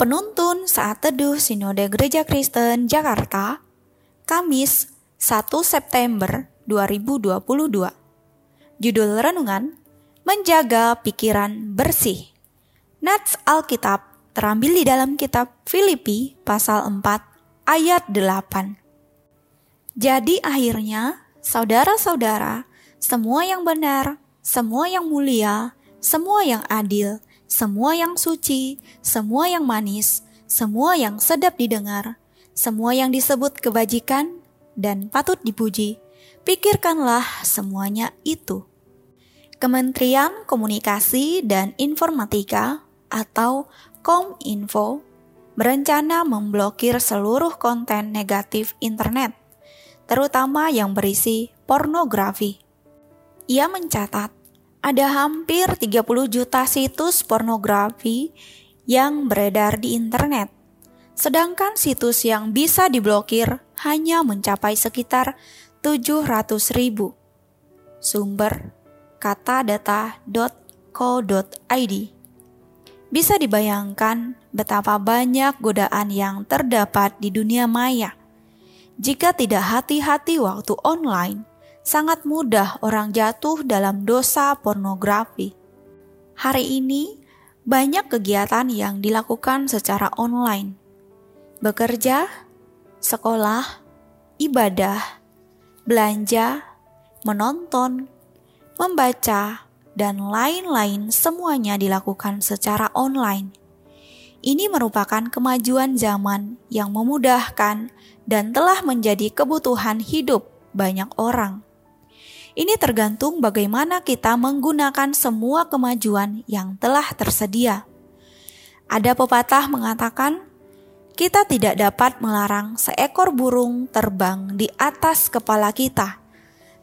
Penuntun Saat Teduh Sinode Gereja Kristen Jakarta, Kamis 1 September 2022. Judul Renungan, Menjaga Pikiran Bersih. Nats Alkitab terambil di dalam kitab Filipi pasal 4 ayat 8. Jadi akhirnya, saudara-saudara, semua yang benar, semua yang mulia, semua yang adil, semua yang suci, semua yang manis, semua yang sedap didengar, semua yang disebut kebajikan dan patut dipuji, pikirkanlah semuanya itu. Kementerian Komunikasi dan Informatika atau Kominfo berencana memblokir seluruh konten negatif internet, terutama yang berisi pornografi. Ia mencatat ada hampir 30 juta situs pornografi yang beredar di internet. Sedangkan situs yang bisa diblokir hanya mencapai sekitar 700 ribu. Sumber katadata.co.id Bisa dibayangkan betapa banyak godaan yang terdapat di dunia maya. Jika tidak hati-hati waktu online, sangat mudah orang jatuh dalam dosa pornografi. Hari ini, banyak kegiatan yang dilakukan secara online. Bekerja, sekolah, ibadah, belanja, menonton, membaca, dan lain-lain semuanya dilakukan secara online. Ini merupakan kemajuan zaman yang memudahkan dan telah menjadi kebutuhan hidup banyak orang. Ini tergantung bagaimana kita menggunakan semua kemajuan yang telah tersedia. Ada pepatah mengatakan, kita tidak dapat melarang seekor burung terbang di atas kepala kita,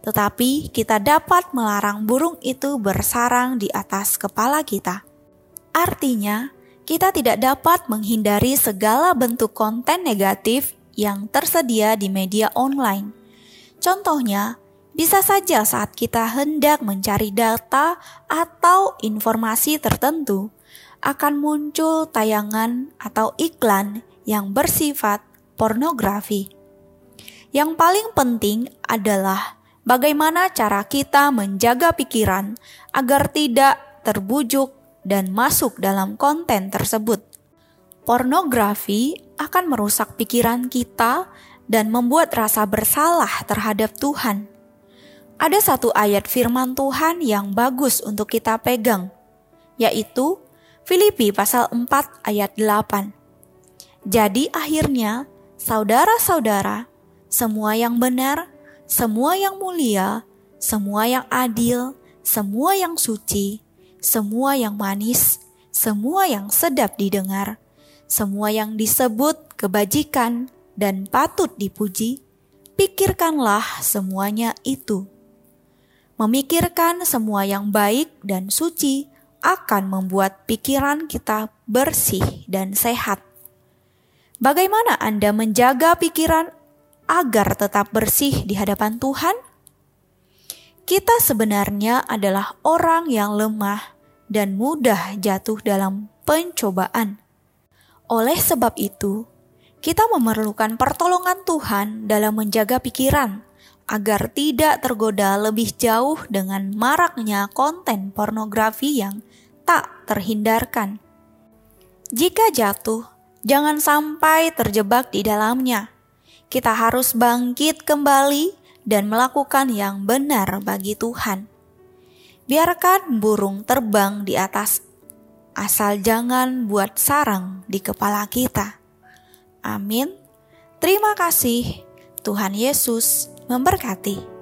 tetapi kita dapat melarang burung itu bersarang di atas kepala kita. Artinya, kita tidak dapat menghindari segala bentuk konten negatif yang tersedia di media online. Contohnya, bisa saja saat kita hendak mencari data atau informasi tertentu, akan muncul tayangan atau iklan yang bersifat pornografi. Yang paling penting adalah bagaimana cara kita menjaga pikiran agar tidak terbujuk dan masuk dalam konten tersebut. Pornografi akan merusak pikiran kita dan membuat rasa bersalah terhadap Tuhan ada satu ayat firman Tuhan yang bagus untuk kita pegang, yaitu Filipi pasal 4 ayat 8. Jadi akhirnya, saudara-saudara, semua yang benar, semua yang mulia, semua yang adil, semua yang suci, semua yang manis, semua yang sedap didengar, semua yang disebut kebajikan dan patut dipuji, pikirkanlah semuanya itu Memikirkan semua yang baik dan suci akan membuat pikiran kita bersih dan sehat. Bagaimana Anda menjaga pikiran agar tetap bersih di hadapan Tuhan? Kita sebenarnya adalah orang yang lemah dan mudah jatuh dalam pencobaan. Oleh sebab itu, kita memerlukan pertolongan Tuhan dalam menjaga pikiran agar tidak tergoda lebih jauh dengan maraknya konten pornografi yang tak terhindarkan. Jika jatuh, jangan sampai terjebak di dalamnya. Kita harus bangkit kembali dan melakukan yang benar bagi Tuhan. Biarkan burung terbang di atas, asal jangan buat sarang di kepala kita. Amin. Terima kasih, Tuhan Yesus memberkati.